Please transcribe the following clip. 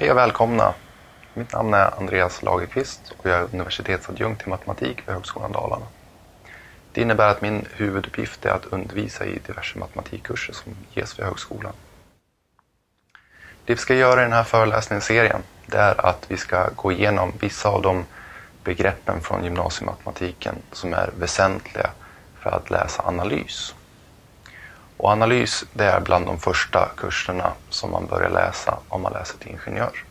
Hej och välkomna! Mitt namn är Andreas Lagerqvist och jag är universitetsadjunkt i matematik vid Högskolan Dalarna. Det innebär att min huvuduppgift är att undervisa i diverse matematikkurser som ges vid högskolan. Det vi ska göra i den här föreläsningsserien det är att vi ska gå igenom vissa av de begreppen från gymnasiematematiken som är väsentliga för att läsa analys. Och analys det är bland de första kurserna som man börjar läsa om man läser till ingenjör.